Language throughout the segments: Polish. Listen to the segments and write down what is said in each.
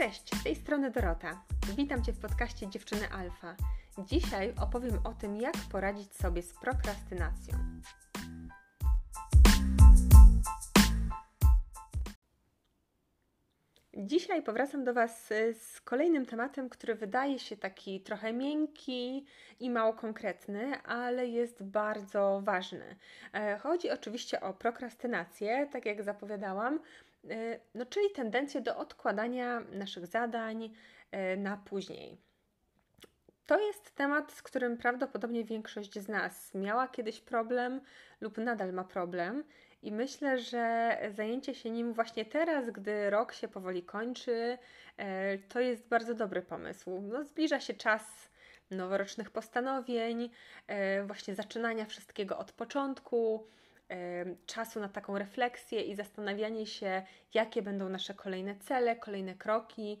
Cześć, z tej strony Dorota. Witam Cię w podcaście Dziewczyny Alfa. Dzisiaj opowiem o tym, jak poradzić sobie z prokrastynacją. Dzisiaj powracam do Was z kolejnym tematem, który wydaje się taki trochę miękki i mało konkretny, ale jest bardzo ważny. E, chodzi oczywiście o prokrastynację, tak jak zapowiadałam, no, czyli tendencję do odkładania naszych zadań e, na później. To jest temat, z którym prawdopodobnie większość z nas miała kiedyś problem lub nadal ma problem. I myślę, że zajęcie się nim właśnie teraz, gdy rok się powoli kończy, e, to jest bardzo dobry pomysł. No, zbliża się czas noworocznych postanowień, e, właśnie zaczynania wszystkiego od początku, e, czasu na taką refleksję i zastanawianie się, jakie będą nasze kolejne cele, kolejne kroki,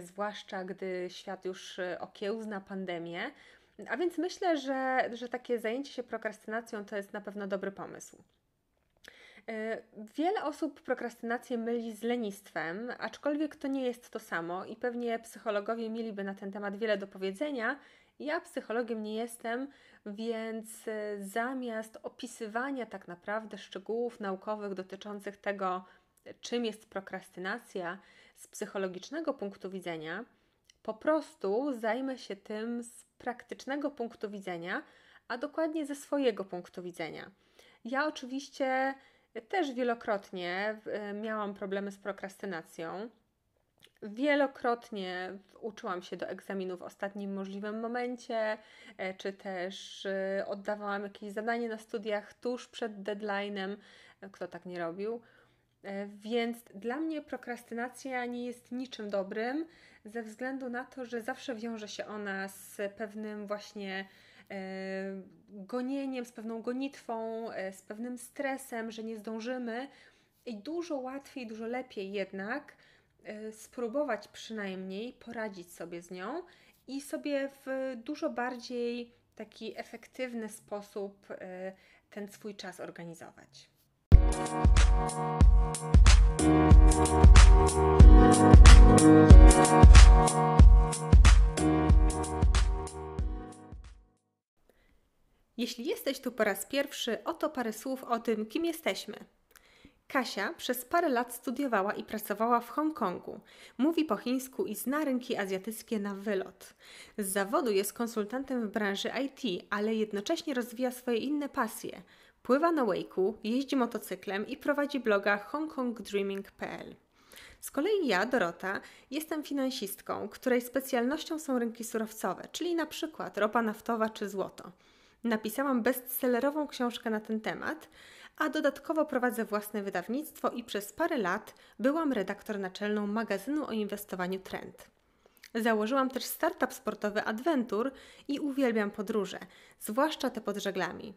zwłaszcza gdy świat już okiełzna pandemię. A więc myślę, że, że takie zajęcie się prokrastynacją to jest na pewno dobry pomysł. E, wiele osób prokrastynację myli z lenistwem, aczkolwiek to nie jest to samo i pewnie psychologowie mieliby na ten temat wiele do powiedzenia. Ja psychologiem nie jestem, więc e, zamiast opisywania tak naprawdę szczegółów naukowych dotyczących tego, czym jest prokrastynacja z psychologicznego punktu widzenia, po prostu zajmę się tym z praktycznego punktu widzenia, a dokładnie ze swojego punktu widzenia. Ja oczywiście też wielokrotnie e, miałam problemy z prokrastynacją. Wielokrotnie uczyłam się do egzaminu w ostatnim możliwym momencie, e, czy też e, oddawałam jakieś zadanie na studiach tuż przed deadline'em. Kto tak nie robił? Więc dla mnie prokrastynacja nie jest niczym dobrym, ze względu na to, że zawsze wiąże się ona z pewnym właśnie E, gonieniem, z pewną gonitwą, e, z pewnym stresem, że nie zdążymy. I dużo łatwiej, dużo lepiej jednak e, spróbować przynajmniej poradzić sobie z nią i sobie w dużo bardziej taki efektywny sposób ten swój czas organizować. Jeśli jesteś tu po raz pierwszy, oto parę słów o tym, kim jesteśmy. Kasia przez parę lat studiowała i pracowała w Hongkongu. Mówi po chińsku i zna rynki azjatyckie na wylot. Z zawodu jest konsultantem w branży IT, ale jednocześnie rozwija swoje inne pasje. Pływa na wake'u, jeździ motocyklem i prowadzi bloga hongkongdreaming.pl. Z kolei ja, Dorota, jestem finansistką, której specjalnością są rynki surowcowe, czyli na przykład ropa naftowa czy złoto. Napisałam bestsellerową książkę na ten temat, a dodatkowo prowadzę własne wydawnictwo i przez parę lat byłam redaktor naczelną magazynu o inwestowaniu Trend. Założyłam też startup sportowy Adventure i uwielbiam podróże, zwłaszcza te pod żeglami.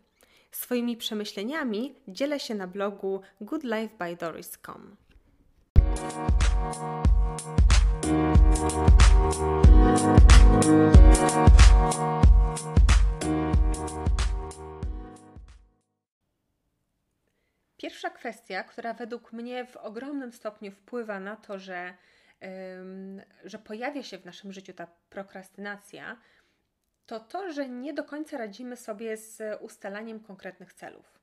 Swoimi przemyśleniami dzielę się na blogu goodlifebydoris.com. Pierwsza kwestia, która według mnie w ogromnym stopniu wpływa na to, że, że pojawia się w naszym życiu ta prokrastynacja, to to, że nie do końca radzimy sobie z ustalaniem konkretnych celów.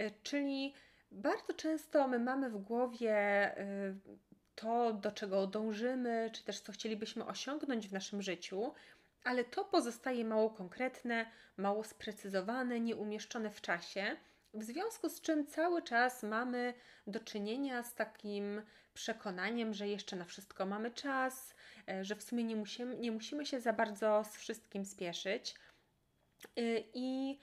Y, czyli bardzo często my mamy w głowie y, to, do czego dążymy, czy też co chcielibyśmy osiągnąć w naszym życiu, ale to pozostaje mało konkretne, mało sprecyzowane, nieumieszczone w czasie w związku z czym cały czas mamy do czynienia z takim przekonaniem, że jeszcze na wszystko mamy czas, e, że w sumie nie musimy, nie musimy się za bardzo z wszystkim spieszyć. E, I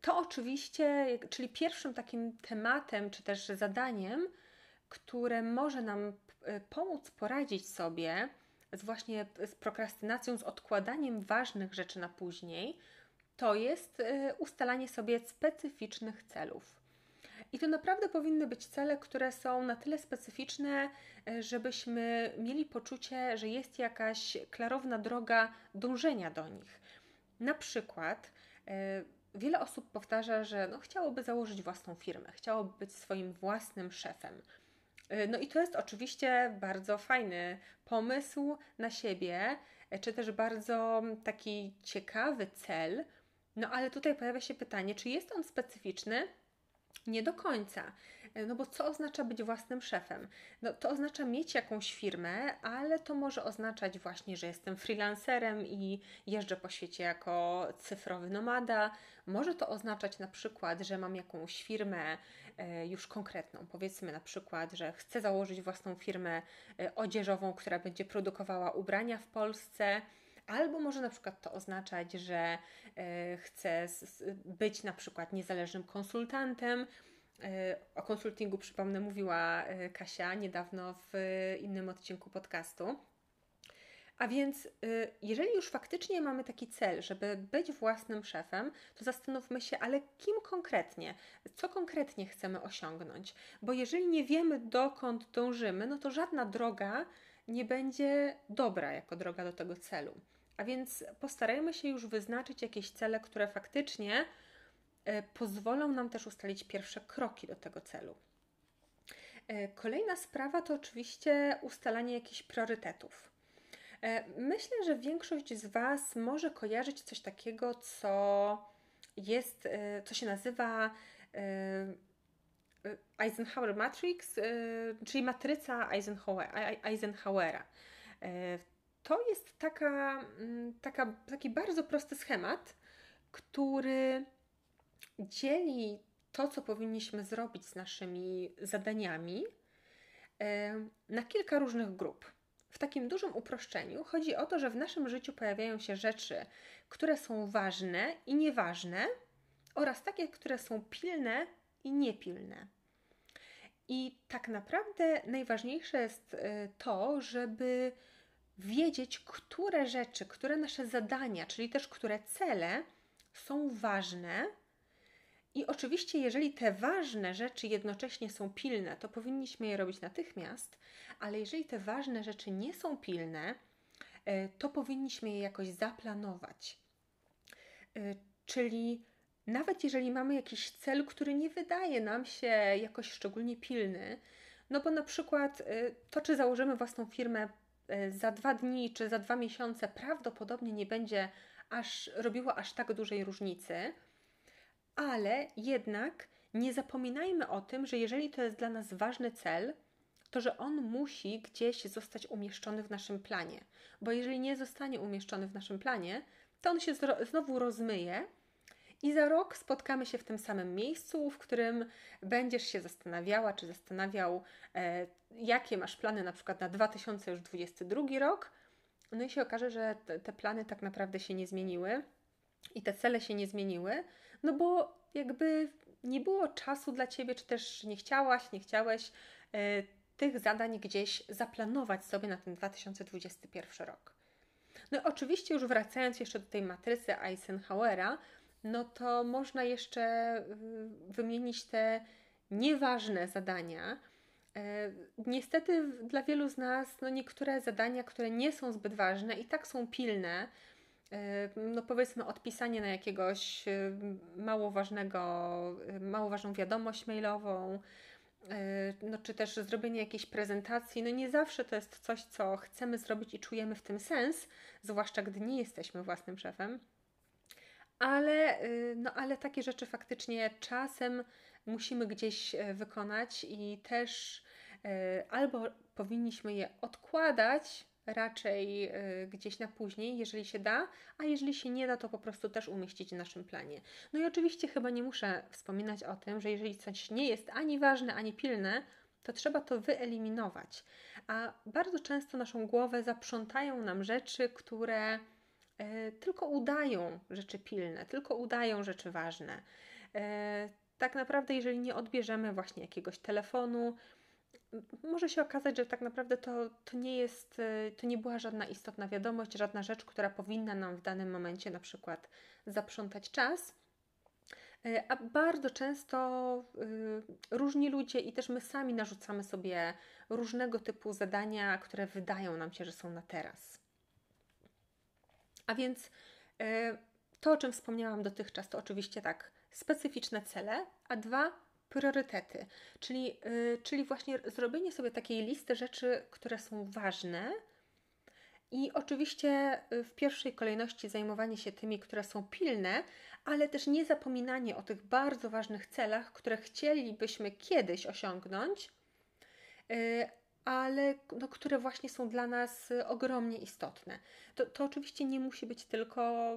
to oczywiście, czyli pierwszym takim tematem, czy też zadaniem, które może nam e, pomóc poradzić sobie z właśnie z prokrastynacją, z odkładaniem ważnych rzeczy na później, to jest y, ustalanie sobie specyficznych celów. I to naprawdę powinny być cele, które są na tyle specyficzne, y, żebyśmy mieli poczucie, że jest jakaś klarowna droga dążenia do nich. Na przykład, y, wiele osób powtarza, że no, chciałoby założyć własną firmę, chciałoby być swoim własnym szefem. No i to jest oczywiście bardzo fajny pomysł na siebie, czy też bardzo taki ciekawy cel. No ale tutaj pojawia się pytanie, czy jest on specyficzny? Nie do końca. E, no bo co oznacza być własnym szefem? No to oznacza mieć jakąś firmę, ale to może oznaczać właśnie, że jestem freelancerem i jeżdżę po świecie jako cyfrowy nomada. Może to oznaczać na przykład, że mam jakąś firmę e, już konkretną. Powiedzmy na przykład, że chcę założyć własną firmę e, odzieżową, która będzie produkowała ubrania w Polsce. Albo może na przykład to oznaczać, że chcę być na przykład niezależnym konsultantem, E, o konsultingu, przypomnę, mówiła e, Kasia niedawno w innym odcinku podcastu. A więc, e, jeżeli już faktycznie mamy taki cel, żeby być własnym szefem, to zastanówmy się, ale kim konkretnie, co konkretnie chcemy osiągnąć. Bo jeżeli nie wiemy, dokąd dążymy, no to żadna droga nie będzie dobra jako droga do tego celu. A więc postarajmy się już wyznaczyć jakieś cele, które faktycznie E, pozwolą nam też ustalić pierwsze kroki do tego celu. E, kolejna sprawa to oczywiście ustalanie jakichś priorytetów. E, myślę, że większość z Was może kojarzyć coś takiego, co jest, co się nazywa Eisenhower Matrix, czyli matryca Eisenhowera. To jest taka, taka, taki bardzo prosty schemat, który dzieli to, co powinniśmy zrobić z naszymi zadaniami, na kilka różnych grup. W takim dużym uproszczeniu chodzi o to, że w naszym życiu pojawiają się rzeczy, które są ważne i nieważne, oraz takie, które są pilne i niepilne. I tak naprawdę najważniejsze jest e, to, żeby wiedzieć, które rzeczy, które nasze zadania, czyli też które cele są ważne i oczywiście, jeżeli te ważne rzeczy jednocześnie są pilne, to powinniśmy je robić natychmiast, ale jeżeli te ważne rzeczy nie są pilne, e, to powinniśmy je jakoś zaplanować. E, czyli nawet jeżeli mamy jakiś cel, który nie wydaje nam się jakoś szczególnie pilny, no bo na przykład e, to, czy założymy własną firmę za dwa dni czy za dwa miesiące, prawdopodobnie nie będzie aż robiło aż tak dużej różnicy ale jednak nie zapominajmy o tym, że jeżeli to jest dla nas ważny cel, to że on musi gdzieś zostać umieszczony w naszym planie. Bo jeżeli nie zostanie umieszczony w naszym planie, to on się znowu rozmyje i za rok spotkamy się w tym samym miejscu, w którym będziesz się zastanawiała, czy zastanawiał, e, jakie masz plany na przykład na 2022 rok. No i się okaże, że te, te plany tak naprawdę się nie zmieniły i te cele się nie zmieniły, no bo jakby nie było czasu dla ciebie, czy też nie chciałaś, nie chciałeś e, tych zadań gdzieś zaplanować sobie na ten 2021 rok. No i oczywiście już wracając jeszcze do tej matrycy Eisenhowera, no to można jeszcze y, wymienić te nieważne zadania. E, niestety dla wielu z nas no niektóre zadania, które nie są zbyt ważne i tak są pilne, no powiedzmy odpisanie na jakiegoś y, mało ważnego, y, mało ważną wiadomość mailową, y, no czy też zrobienie jakiejś prezentacji, no nie zawsze to jest coś, co chcemy zrobić i czujemy w tym sens, zwłaszcza gdy nie jesteśmy własnym szefem. Ale, no, ale takie rzeczy faktycznie czasem musimy gdzieś wykonać i też albo powinniśmy je odkładać raczej y, gdzieś na później, jeżeli się da, a jeżeli się nie da, to po prostu też umieścić w naszym planie. No i oczywiście chyba nie muszę wspominać o tym, że jeżeli coś nie jest ani ważne, ani pilne, to trzeba to wyeliminować. A bardzo często naszą głowę zaprzątają nam rzeczy, które y, tylko udają rzeczy pilne, tylko udają rzeczy ważne. Y, tak naprawdę, jeżeli nie odbierzemy właśnie jakiegoś telefonu, może się okazać, że tak naprawdę to, to nie jest, y, to nie była żadna istotna wiadomość, żadna rzecz, która powinna nam w danym momencie na przykład zaprzątać czas. A bardzo często różni ludzie i też my sami narzucamy sobie różnego typu zadania, które wydają nam się, że są na teraz. A więc to, o czym wspomniałam dotychczas, to oczywiście tak, specyficzne cele, a dwa, priorytety, czyli, yy, czyli właśnie zrobienie sobie takiej listy rzeczy, które są ważne. I oczywiście y, w pierwszej kolejności zajmowanie się tymi, które są pilne, ale też nie zapominanie o tych bardzo ważnych celach, które chcielibyśmy kiedyś osiągnąć, ale no, które właśnie są dla nas y, ogromnie istotne. To, to oczywiście nie musi być tylko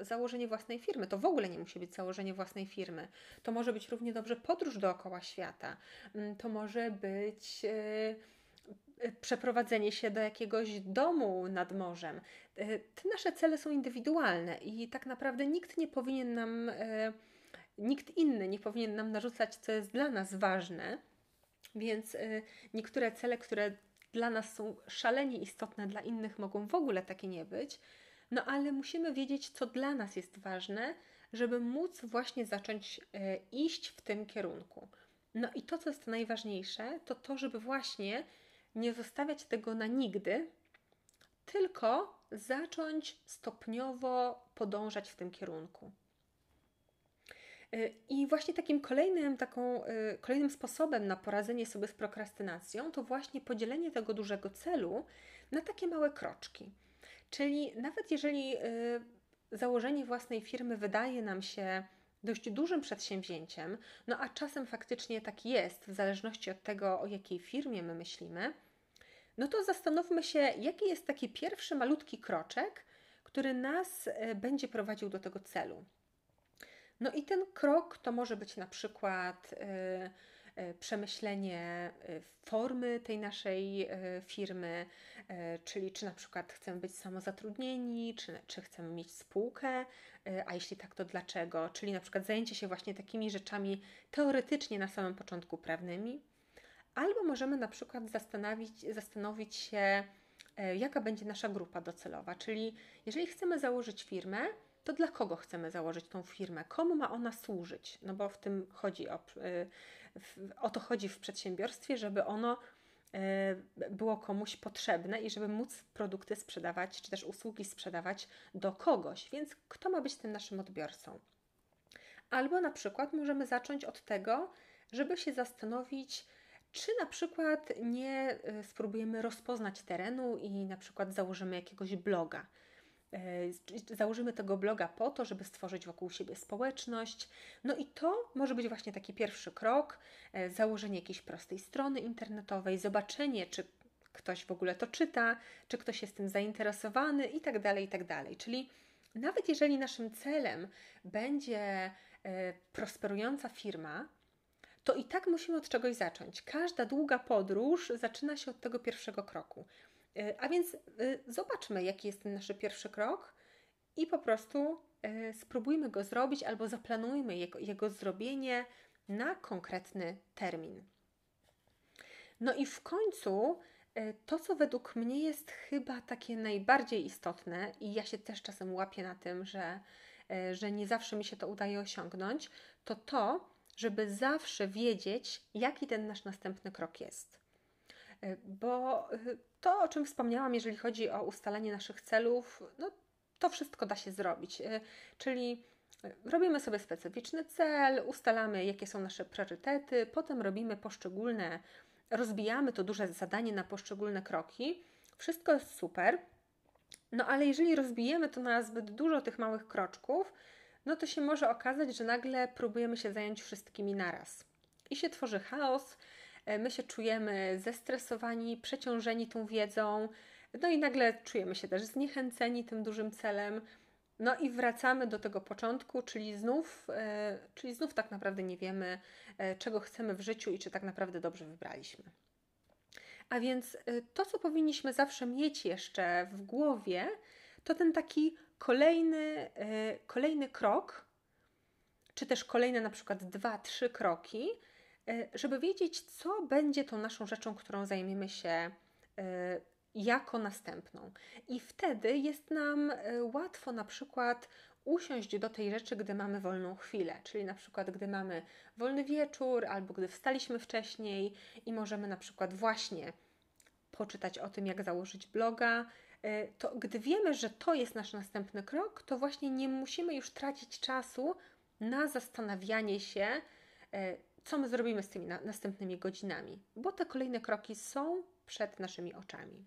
y, założenie własnej firmy, to w ogóle nie musi być założenie własnej firmy. To może być równie dobrze podróż dookoła świata, mm, to może być y, przeprowadzenie się do jakiegoś domu nad morzem. Te nasze cele są indywidualne i tak naprawdę nikt nie powinien nam, nikt inny nie powinien nam narzucać, co jest dla nas ważne więc y, niektóre cele, które dla nas są szalenie istotne, dla innych mogą w ogóle takie nie być, no ale musimy wiedzieć, co dla nas jest ważne, żeby móc właśnie zacząć y, iść w tym kierunku. No i to, co jest najważniejsze, to to, żeby właśnie nie zostawiać tego na nigdy, tylko zacząć stopniowo podążać w tym kierunku. Y, I właśnie takim kolejnym, taką, y, kolejnym sposobem na poradzenie sobie z prokrastynacją to właśnie podzielenie tego dużego celu na takie małe kroczki. Czyli nawet jeżeli y, założenie własnej firmy wydaje nam się dość dużym przedsięwzięciem, no a czasem faktycznie tak jest, w zależności od tego, o jakiej firmie my myślimy, no to zastanówmy się, jaki jest taki pierwszy malutki kroczek, który nas będzie prowadził do tego celu. No i ten krok to może być na przykład y, y, przemyślenie y, formy tej naszej firmy, czyli czy na przykład chcemy być samozatrudnieni, czy, czy chcemy mieć spółkę, a jeśli tak, to dlaczego? Czyli na przykład zajęcie się właśnie takimi rzeczami teoretycznie na samym początku prawnymi. Albo możemy na przykład zastanowić, zastanowić się, jaka będzie nasza grupa docelowa, czyli jeżeli chcemy założyć firmę, to dla kogo chcemy założyć tą firmę? Komu ma ona służyć? No bo w tym chodzi o, y, o to chodzi w przedsiębiorstwie, żeby ono y, było komuś potrzebne i żeby móc produkty sprzedawać, czy też usługi sprzedawać do kogoś. Więc kto ma być tym naszym odbiorcą? Albo na przykład możemy zacząć od tego, żeby się zastanowić, czy na przykład nie y, spróbujemy rozpoznać terenu i na przykład założymy jakiegoś bloga założymy tego bloga po to, żeby stworzyć wokół siebie społeczność. No i to może być właśnie taki pierwszy krok, e, założenie jakiejś prostej strony internetowej, zobaczenie, czy ktoś w ogóle to czyta, czy ktoś jest tym zainteresowany i tak tak. Czyli nawet jeżeli naszym celem będzie e, prosperująca firma, to i tak musimy od czegoś zacząć. Każda długa podróż zaczyna się od tego pierwszego kroku. E, a więc e, zobaczmy, jaki jest ten nasz pierwszy krok i po prostu e, spróbujmy go zrobić albo zaplanujmy jego, jego zrobienie na konkretny termin. No i w końcu to, co według mnie jest chyba takie najbardziej istotne, i ja się też czasem łapię na tym, że, że nie zawsze mi się to udaje osiągnąć, to to, żeby zawsze wiedzieć, jaki ten nasz następny krok jest. Bo to, o czym wspomniałam, jeżeli chodzi o ustalenie naszych celów, no, to wszystko da się zrobić. E, czyli e, robimy sobie specyficzny cel, ustalamy, jakie są nasze priorytety, potem robimy poszczególne, rozbijamy to duże zadanie na poszczególne kroki. Wszystko jest super. No ale jeżeli rozbijemy to na zbyt dużo tych małych kroczków, no to się może okazać, że nagle próbujemy się zająć wszystkimi naraz. I się tworzy chaos, my się czujemy zestresowani, przeciążeni tą wiedzą, no i nagle czujemy się też zniechęceni tym dużym celem. No i wracamy do tego początku, czyli znów, e, czyli znów tak naprawdę nie wiemy, e, czego chcemy w życiu i czy tak naprawdę dobrze wybraliśmy. A więc to, co powinniśmy zawsze mieć jeszcze w głowie, to ten taki kolejny, kolejny krok, czy też kolejne na przykład dwa, trzy kroki, E, żeby wiedzieć, co będzie tą naszą rzeczą, którą zajmiemy się e, jako następną. I wtedy jest nam e, łatwo na przykład usiąść do tej rzeczy, gdy mamy wolną chwilę, czyli na przykład gdy mamy wolny wieczór albo gdy wstaliśmy wcześniej i możemy na przykład właśnie poczytać o tym, jak założyć bloga, to gdy wiemy, że to jest nasz następny krok, to właśnie nie musimy już tracić czasu na zastanawianie się, co my zrobimy z tymi na, następnymi godzinami, bo te kolejne kroki są przed naszymi oczami.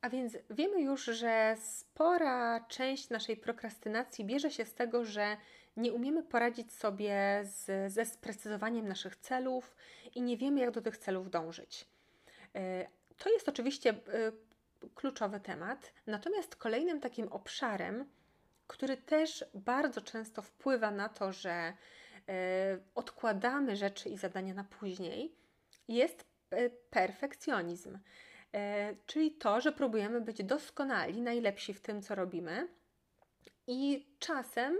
A więc wiemy już, że spora część naszej prokrastynacji bierze się z tego, że nie umiemy poradzić sobie z, ze sprecyzowaniem naszych celów i nie wiemy, jak do tych celów dążyć. E, to jest oczywiście e, kluczowy temat, natomiast kolejnym takim obszarem, który też bardzo często wpływa na to, że e, odkładamy rzeczy i zadania na później, jest perfekcjonizm. Czyli to, że próbujemy być doskonali, najlepsi w tym, co robimy, i czasem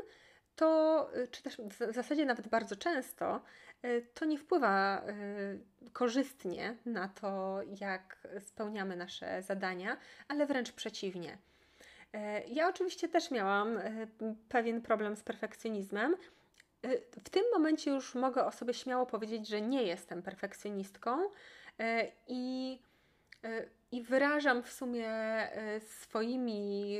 to, y, czy też w zasadzie nawet bardzo często, y, to nie wpływa y, korzystnie na to, jak spełniamy nasze zadania, ale wręcz przeciwnie. Ja oczywiście też miałam pewien problem z perfekcjonizmem. W tym momencie już mogę o sobie śmiało powiedzieć, że nie jestem perfekcjonistką i, i wyrażam w sumie swoimi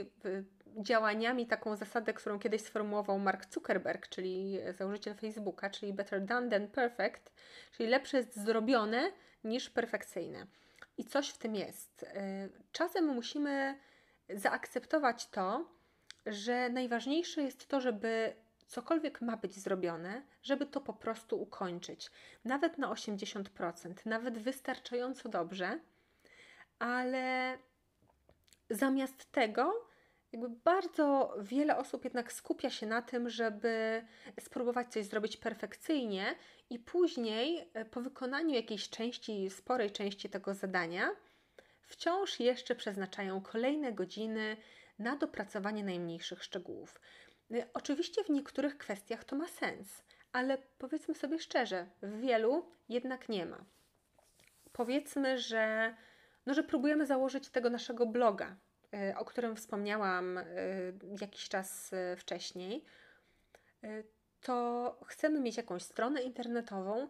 działaniami taką zasadę, którą kiedyś sformułował Mark Zuckerberg, czyli założyciel Facebooka, czyli better done than perfect, czyli lepsze jest zrobione niż perfekcyjne. I coś w tym jest. Y, czasem musimy zaakceptować to, że najważniejsze jest to, żeby cokolwiek ma być zrobione, żeby to po prostu ukończyć. Nawet na 80%, nawet wystarczająco dobrze, ale zamiast tego jakby bardzo wiele osób jednak skupia się na tym, żeby spróbować coś zrobić perfekcyjnie i później e, po wykonaniu jakiejś części, sporej części tego zadania, wciąż jeszcze przeznaczają kolejne godziny na dopracowanie najmniejszych szczegółów. E, oczywiście w niektórych kwestiach to ma sens, ale powiedzmy sobie szczerze, w wielu jednak nie ma. Powiedzmy, że, no, że próbujemy założyć tego naszego bloga, o którym wspomniałam e, jakiś czas e, wcześniej, to chcemy mieć jakąś stronę internetową,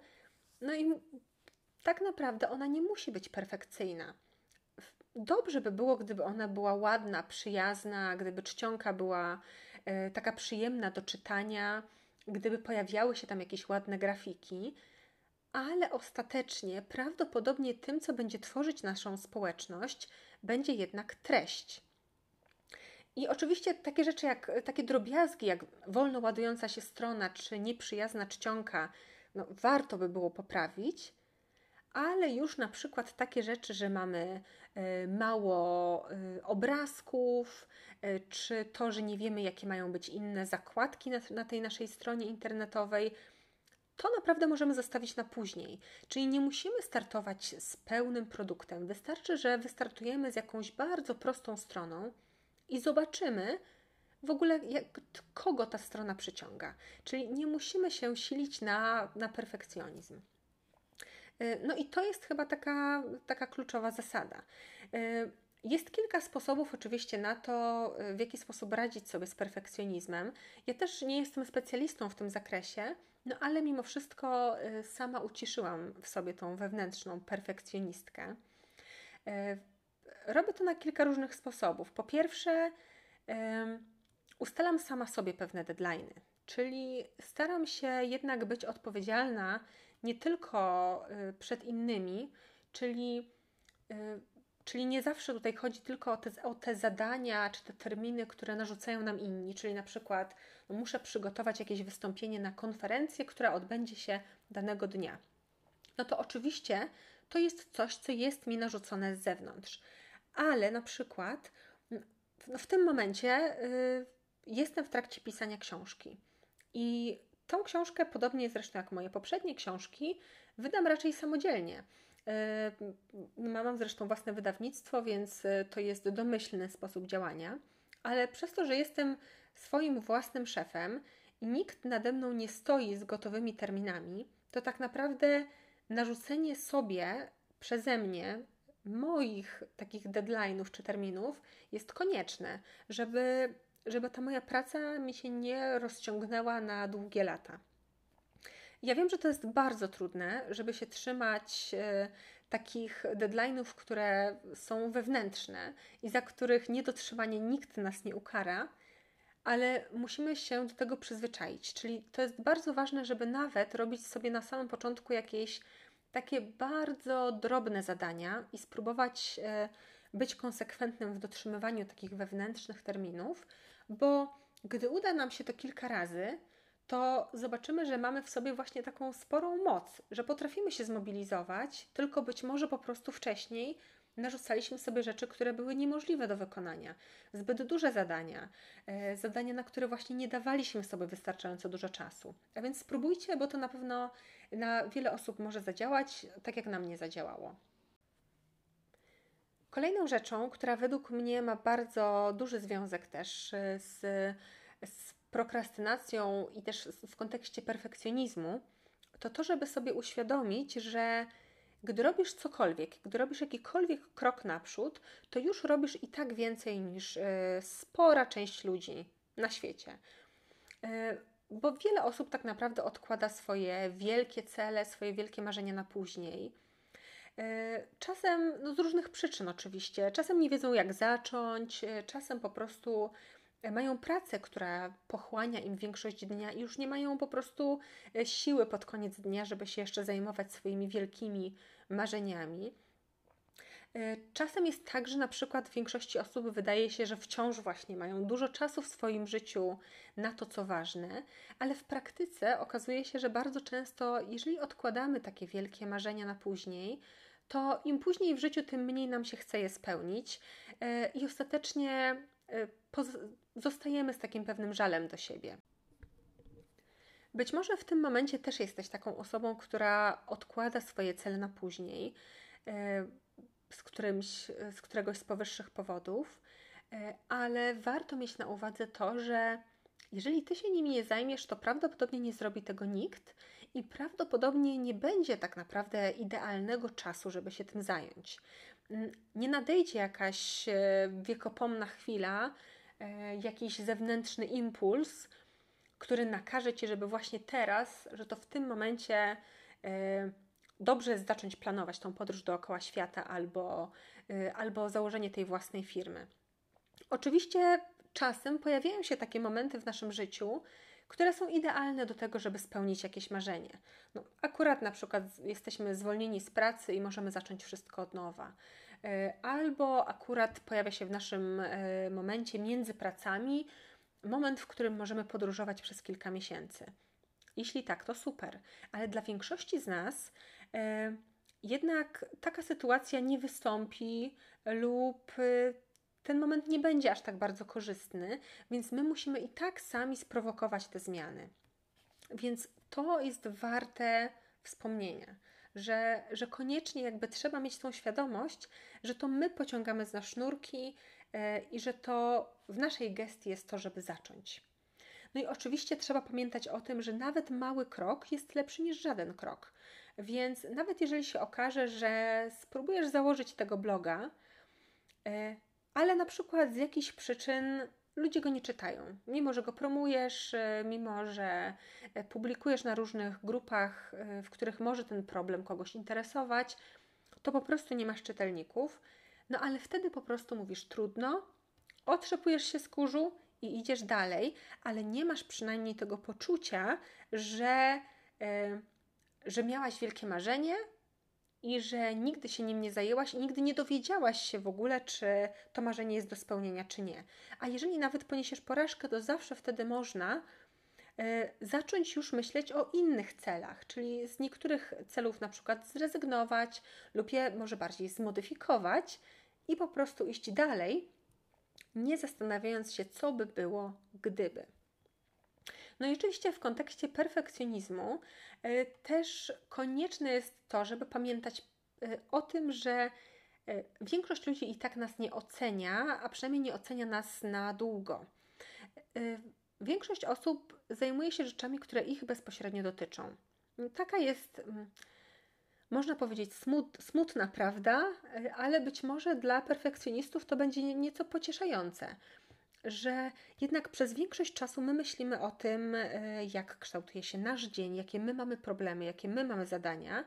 no i tak naprawdę ona nie musi być perfekcyjna. Dobrze by było, gdyby ona była ładna, przyjazna, gdyby czcionka była taka przyjemna do czytania, gdyby pojawiały się tam jakieś ładne grafiki, ale ostatecznie prawdopodobnie tym, co będzie tworzyć naszą społeczność, będzie jednak treść. I oczywiście takie rzeczy jak takie drobiazgi, jak wolno ładująca się strona czy nieprzyjazna czcionka, no, warto by było poprawić, ale już na przykład takie rzeczy, że mamy e, mało e, obrazków, e, czy to, że nie wiemy, jakie mają być inne zakładki na, na tej naszej stronie internetowej, to naprawdę możemy zostawić na później. Czyli nie musimy startować z pełnym produktem. Wystarczy, że wystartujemy z jakąś bardzo prostą stroną i zobaczymy w ogóle, jak, kogo ta strona przyciąga. Czyli nie musimy się silić na, na perfekcjonizm. Y, no i to jest chyba taka, taka kluczowa zasada. Y, jest kilka sposobów oczywiście na to, w jaki sposób radzić sobie z perfekcjonizmem. Ja też nie jestem specjalistą w tym zakresie, no ale mimo wszystko y, sama uciszyłam w sobie tą wewnętrzną perfekcjonistkę. Y, robię to na kilka różnych sposobów. Po pierwsze, ustalam sama sobie pewne deadlines, czyli staram się jednak być odpowiedzialna nie tylko przed innymi, czyli Czyli nie zawsze tutaj chodzi tylko o te, o te zadania czy te terminy, które narzucają nam inni, czyli na przykład no muszę przygotować jakieś wystąpienie na konferencję, która odbędzie się danego dnia. No to oczywiście to jest coś, co jest mi narzucone z zewnątrz, ale na przykład no w tym momencie y, jestem w trakcie pisania książki i tą książkę, podobnie zresztą jak moje poprzednie książki, wydam raczej samodzielnie. Yy, mam zresztą własne wydawnictwo, więc y, to jest domyślny sposób działania, ale przez to, że jestem swoim własnym szefem i nikt nade mną nie stoi z gotowymi terminami, to tak naprawdę narzucenie sobie przeze mnie moich takich deadline'ów czy terminów jest konieczne, żeby, żeby ta moja praca mi się nie rozciągnęła na długie lata. Ja wiem, że to jest bardzo trudne, żeby się trzymać e, takich deadline'ów, które są wewnętrzne i za których niedotrzymanie nikt nas nie ukara, ale musimy się do tego przyzwyczaić. Czyli to jest bardzo ważne, żeby nawet robić sobie na samym początku jakieś takie bardzo drobne zadania i spróbować e, być konsekwentnym w dotrzymywaniu takich wewnętrznych terminów, bo gdy uda nam się to kilka razy, to zobaczymy, że mamy w sobie właśnie taką sporą moc, że potrafimy się zmobilizować, tylko być może po prostu wcześniej narzucaliśmy sobie rzeczy, które były niemożliwe do wykonania. Zbyt duże zadania, e, zadania, na które właśnie nie dawaliśmy sobie wystarczająco dużo czasu. A więc spróbujcie, bo to na pewno na wiele osób może zadziałać, tak jak na mnie zadziałało. Kolejną rzeczą, która według mnie ma bardzo duży związek też e, z, z prokrastynacją i też w kontekście perfekcjonizmu, to to, żeby sobie uświadomić, że gdy robisz cokolwiek, gdy robisz jakikolwiek krok naprzód, to już robisz i tak więcej niż y, spora część ludzi na świecie. Y, bo wiele osób tak naprawdę odkłada swoje wielkie cele, swoje wielkie marzenia na później. E, czasem no z różnych przyczyn, oczywiście. Czasem nie wiedzą, jak zacząć, czasem po prostu mają pracę, która pochłania im większość dnia i już nie mają po prostu e, siły pod koniec dnia, żeby się jeszcze zajmować swoimi wielkimi marzeniami. E, czasem jest tak, że na przykład większości osób wydaje się, że wciąż właśnie mają dużo czasu w swoim życiu na to, co ważne, ale w praktyce okazuje się, że bardzo często, jeżeli odkładamy takie wielkie marzenia na później, to im później w życiu, tym mniej nam się chce je spełnić e, i ostatecznie zostajemy z takim pewnym żalem do siebie. Być może w tym momencie też jesteś taką osobą, która odkłada swoje cele na później, e, z, którymś, z któregoś z powyższych powodów, e, ale warto mieć na uwadze to, że jeżeli ty się nimi nie zajmiesz, to prawdopodobnie nie zrobi tego nikt i prawdopodobnie nie będzie tak naprawdę idealnego czasu, żeby się tym zająć. Nie nadejdzie jakaś e, wiekopomna chwila, jakiś zewnętrzny impuls, który nakaże ci, żeby właśnie teraz, że to w tym momencie e, dobrze jest zacząć planować tą podróż dookoła świata albo, e, albo założenie tej własnej firmy. Oczywiście czasem pojawiają się takie momenty w naszym życiu, które są idealne do tego, żeby spełnić jakieś marzenie. No, akurat na przykład jesteśmy zwolnieni z pracy i możemy zacząć wszystko od nowa. E, albo akurat pojawia się w naszym e, momencie między pracami moment, w którym możemy podróżować przez kilka miesięcy. Jeśli tak, to super, ale dla większości z nas e, jednak taka sytuacja nie wystąpi lub ten moment nie będzie aż tak bardzo korzystny, więc my musimy i tak sami sprowokować te zmiany. Więc to jest warte wspomnienia że, że koniecznie jakby trzeba mieć tą świadomość, że to my pociągamy za sznurki e, i że to w naszej gestii jest to, żeby zacząć. No i oczywiście trzeba pamiętać o tym, że nawet mały krok jest lepszy niż żaden krok. Więc nawet jeżeli się okaże, że spróbujesz założyć tego bloga, e, ale na przykład z jakichś przyczyn ludzie go nie czytają. Mimo, że go promujesz, e, mimo, że e, publikujesz na różnych grupach, e, w których może ten problem kogoś interesować, to po prostu nie masz czytelników. No ale wtedy po prostu mówisz trudno, otrzepujesz się z kurzu i idziesz dalej, ale nie masz przynajmniej tego poczucia, że, że miałaś wielkie marzenie, i że nigdy się nim nie zajęłaś i nigdy nie dowiedziałaś się w ogóle, czy to marzenie jest do spełnienia, czy nie. A jeżeli nawet poniesiesz porażkę, to zawsze wtedy można y, zacząć już myśleć o innych celach, czyli z niektórych celów na przykład zrezygnować lub je może bardziej zmodyfikować i po prostu iść dalej, nie zastanawiając się, co by było, gdyby. No i oczywiście w kontekście perfekcjonizmu e, też konieczne jest to, żeby pamiętać e, o tym, że e, większość ludzi i tak nas nie ocenia, a przynajmniej nie ocenia nas na długo. Większość osób zajmuje się rzeczami, które ich bezpośrednio dotyczą. Taka jest, mm, można powiedzieć, smut, smutna prawda, ale być może dla perfekcjonistów to będzie nieco pocieszające że jednak przez większość czasu my myślimy o tym, e, jak kształtuje się nasz dzień, jakie my mamy problemy, jakie my mamy zadania.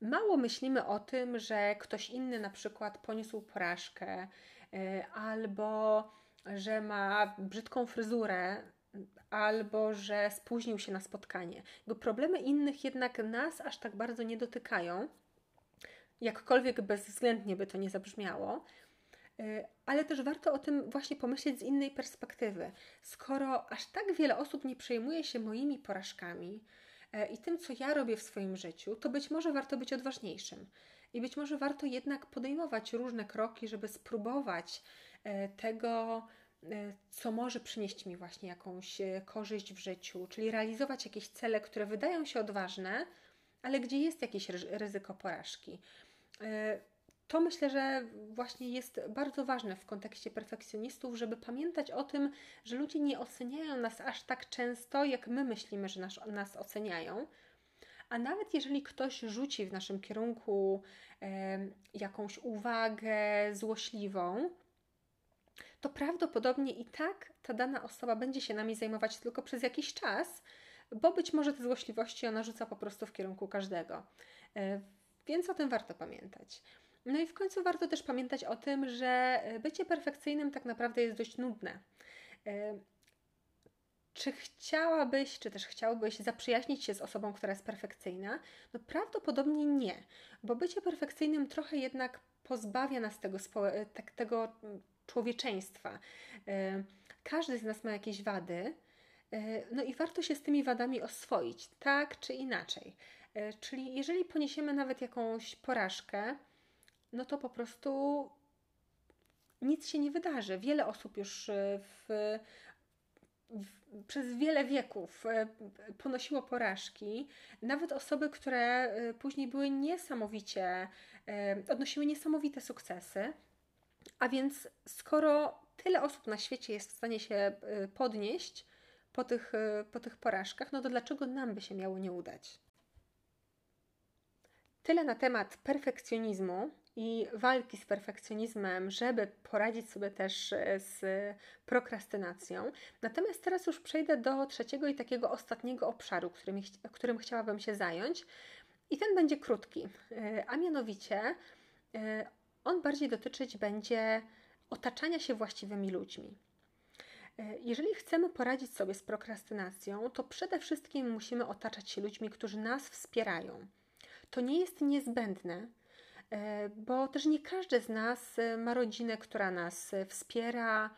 mało myślimy o tym, że ktoś inny na przykład poniósł porażkę y, albo że ma brzydką fryzurę, albo że spóźnił się na spotkanie. Problemy innych jednak nas aż tak bardzo nie dotykają, jakkolwiek bezwzględnie by to nie zabrzmiało. Y, ale też warto o tym właśnie pomyśleć z innej perspektywy. Skoro aż tak wiele osób nie przejmuje się moimi porażkami y, i tym, co ja robię w swoim życiu, to być może warto być odważniejszym. I być może warto jednak podejmować różne kroki, żeby spróbować y, tego, co może przynieść mi właśnie jakąś korzyść w życiu, czyli realizować jakieś cele, które wydają się odważne, ale gdzie jest jakieś ryzyko porażki to myślę, że właśnie jest bardzo ważne w kontekście perfekcjonistów, żeby pamiętać o tym, że ludzie nie oceniają nas aż tak często, jak my myślimy, że nas, nas oceniają. A nawet jeżeli ktoś rzuci w naszym kierunku jakąś uwagę złośliwą, to prawdopodobnie i tak ta dana osoba będzie się nami zajmować tylko przez jakiś czas, bo być może te złośliwości ona rzuca po prostu w kierunku każdego. E, więc o tym warto pamiętać. No i w końcu warto też pamiętać o tym, że e, bycie perfekcyjnym tak naprawdę jest dość nudne. E, czy chciałabyś, czy też chciałbyś zaprzyjaźnić się z osobą, która jest perfekcyjna? No prawdopodobnie nie, bo bycie perfekcyjnym trochę jednak pozbawia nas tego, e, tak, tego człowieczeństwa. Każdy z nas ma jakieś wady, no i warto się z tymi wadami oswoić, tak czy inaczej. Czyli jeżeli poniesiemy nawet jakąś porażkę, no to po prostu nic się nie wydarzy. Wiele osób już e, w, w, przez wiele wieków e, ponosiło porażki, nawet osoby, które e, później były niesamowicie, odnosiły niesamowite sukcesy. A więc, skoro tyle osób na świecie jest w stanie się podnieść po tych, po tych porażkach, no to dlaczego nam by się miało nie udać? Tyle na temat perfekcjonizmu i walki z perfekcjonizmem, żeby poradzić sobie też e, z prokrastynacją. Natomiast teraz już przejdę do trzeciego i takiego ostatniego obszaru, którym, którym chciałabym się zająć. I ten będzie krótki, e, a mianowicie e, on bardziej dotyczyć będzie otaczania się właściwymi ludźmi. Jeżeli chcemy poradzić sobie z prokrastynacją, to przede wszystkim musimy otaczać się ludźmi, którzy nas wspierają. To nie jest niezbędne, bo też nie każdy z nas e, ma rodzinę, która nas e, wspiera,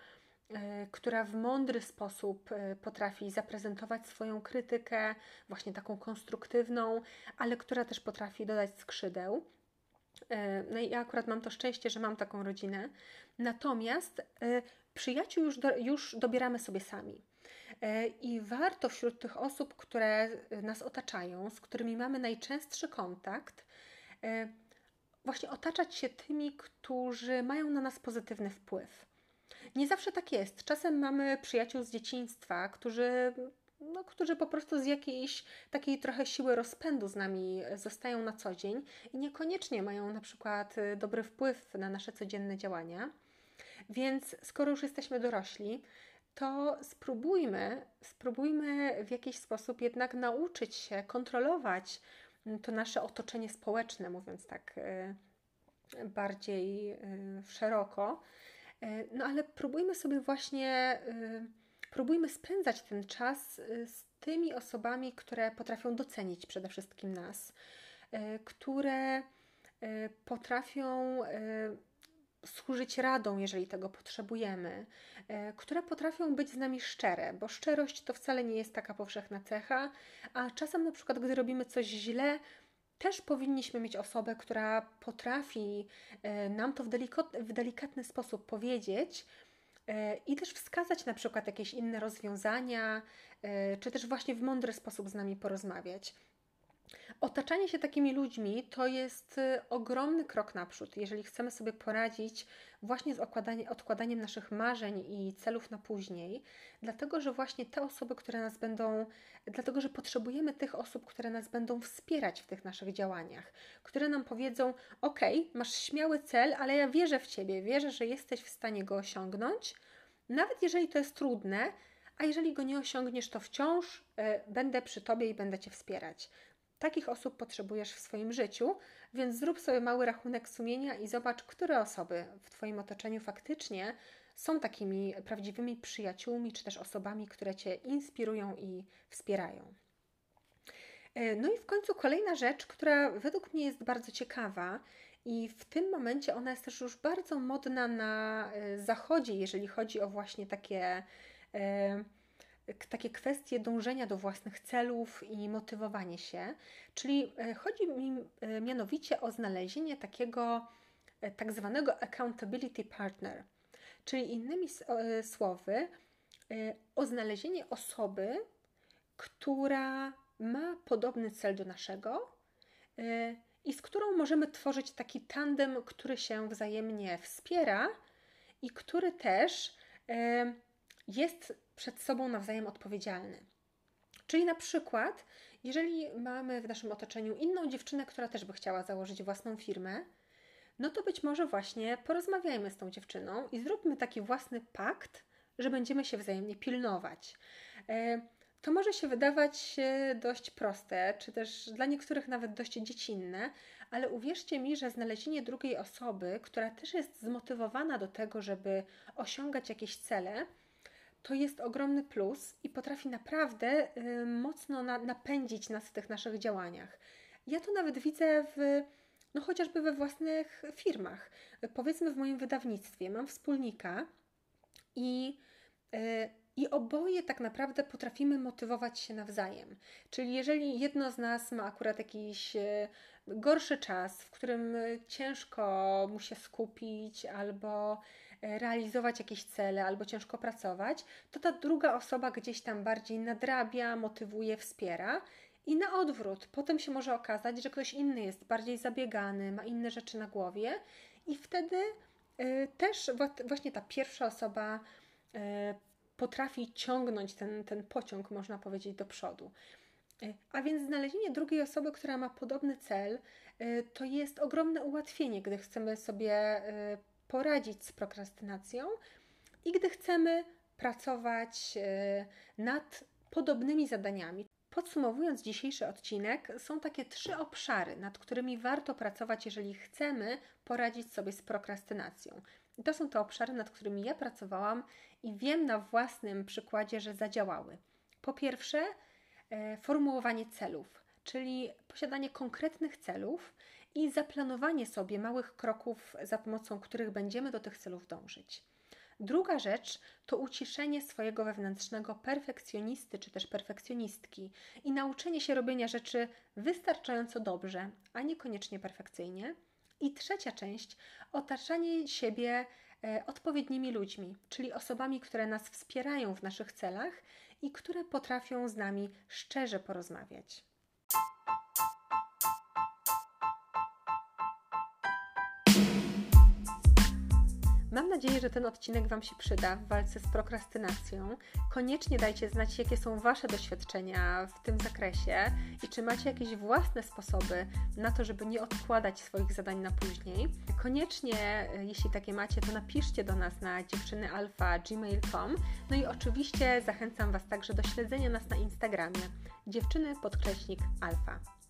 która w mądry sposób potrafi zaprezentować swoją krytykę, właśnie taką konstruktywną, ale która też potrafi dodać skrzydeł. No i ja akurat mam to szczęście, że mam taką rodzinę. Natomiast przyjaciół już, do, już dobieramy sobie sami. I warto wśród tych osób, które nas otaczają, z którymi mamy najczęstszy kontakt, właśnie otaczać się tymi, którzy mają na nas pozytywny wpływ. Nie zawsze tak jest. Czasem mamy przyjaciół z dzieciństwa, którzy, no, którzy po prostu z jakiejś takiej trochę siły rozpędu z nami zostają na co dzień i niekoniecznie mają na przykład y, dobry wpływ na nasze codzienne działania. Więc skoro już jesteśmy dorośli, to spróbujmy, spróbujmy w jakiś sposób jednak nauczyć się kontrolować to nasze otoczenie społeczne, mówiąc tak e, bardziej e, szeroko. E, no ale próbujmy sobie właśnie, próbujmy spędzać ten czas z tymi osobami, które potrafią docenić przede wszystkim nas, które potrafią służyć radą, jeżeli tego potrzebujemy, e, które potrafią być z nami szczere, bo szczerość to wcale nie jest taka powszechna cecha, a czasem na przykład, gdy robimy coś źle, też powinniśmy mieć osobę, która potrafi e, nam to w, delikatny sposób powiedzieć, e, i też wskazać na przykład jakieś inne rozwiązania, czy też właśnie w mądry sposób z nami porozmawiać. Otaczanie się takimi ludźmi to jest y, ogromny krok naprzód, jeżeli chcemy sobie poradzić właśnie z odkładaniem naszych marzeń i celów na później, dlatego że właśnie te osoby, które nas będą, dlatego że potrzebujemy tych osób, które nas będą wspierać w tych naszych działaniach, które nam powiedzą: OK, masz śmiały cel, ale ja wierzę w ciebie, wierzę, że jesteś w stanie go osiągnąć, nawet jeżeli to jest trudne. A jeżeli go nie osiągniesz, to wciąż y, będę przy tobie i będę cię wspierać takich osób potrzebujesz w swoim życiu, więc zrób sobie mały rachunek sumienia i zobacz, które osoby w Twoim otoczeniu faktycznie są takimi prawdziwymi przyjaciółmi, czy też osobami, które Cię inspirują i wspierają. E, no i w końcu kolejna rzecz, która według mnie jest bardzo ciekawa i w tym momencie ona jest też już bardzo modna na e, zachodzie, jeżeli chodzi o właśnie takie, e, takie kwestie dążenia do własnych celów i motywowanie się. Czyli chodzi mi mianowicie o znalezienie takiego tak zwanego accountability partner, czyli innymi słowy, o znalezienie osoby, która ma podobny cel do naszego i z którą możemy tworzyć taki tandem, który się wzajemnie wspiera i który też jest przed sobą nawzajem odpowiedzialny. Czyli na przykład, jeżeli mamy w naszym otoczeniu inną dziewczynę, która też by chciała założyć własną firmę, no to być może właśnie porozmawiajmy z tą dziewczyną i zróbmy taki własny pakt, że będziemy się wzajemnie pilnować. Y, to może się wydawać dość proste, czy też dla niektórych nawet dość dziecinne, ale uwierzcie mi, że znalezienie drugiej osoby, która też jest zmotywowana do tego, żeby osiągać jakieś cele, to jest ogromny plus i potrafi naprawdę y, mocno na, napędzić nas w tych naszych działaniach. Ja to nawet widzę w, no chociażby we własnych firmach. Powiedzmy w moim wydawnictwie mam wspólnika i y, i oboje tak naprawdę potrafimy motywować się nawzajem. Czyli jeżeli jedno z nas ma akurat jakiś e, gorszy czas, w którym ciężko mu się skupić albo realizować jakieś cele, albo ciężko pracować, to ta druga osoba gdzieś tam bardziej nadrabia, motywuje, wspiera. I na odwrót, potem się może okazać, że ktoś inny jest bardziej zabiegany, ma inne rzeczy na głowie, i wtedy y, też właśnie ta pierwsza osoba y, potrafi ciągnąć ten, ten pociąg, można powiedzieć, do przodu. E, a więc znalezienie drugiej osoby, która ma podobny cel, e, to jest ogromne ułatwienie, gdy chcemy sobie e, poradzić z prokrastynacją i gdy chcemy pracować nad podobnymi zadaniami. Podsumowując dzisiejszy odcinek, są takie trzy obszary, nad którymi warto pracować, jeżeli chcemy poradzić sobie z prokrastynacją. I to są te obszary, nad którymi ja pracowałam i wiem na własnym przykładzie, że zadziałały. Po pierwsze, e, formułowanie celów, czyli posiadanie konkretnych celów i zaplanowanie sobie małych kroków, za pomocą których będziemy do tych celów dążyć. Druga rzecz to uciszenie swojego wewnętrznego perfekcjonisty czy też perfekcjonistki i nauczenie się robienia rzeczy wystarczająco dobrze, a niekoniecznie perfekcyjnie. I trzecia część otaczanie siebie e, odpowiednimi ludźmi, czyli osobami, które nas wspierają w naszych celach i które potrafią z nami szczerze porozmawiać. Nadzieję, że ten odcinek Wam się przyda w walce z prokrastynacją. Koniecznie dajcie znać, jakie są Wasze doświadczenia w tym zakresie i czy macie jakieś własne sposoby na to, żeby nie odkładać swoich zadań na później. Koniecznie, jeśli takie macie, to napiszcie do nas na dziewczynyalfa.gmail.com. No i oczywiście zachęcam Was także do śledzenia nas na Instagramie dziewczyny podkreśnik alfa.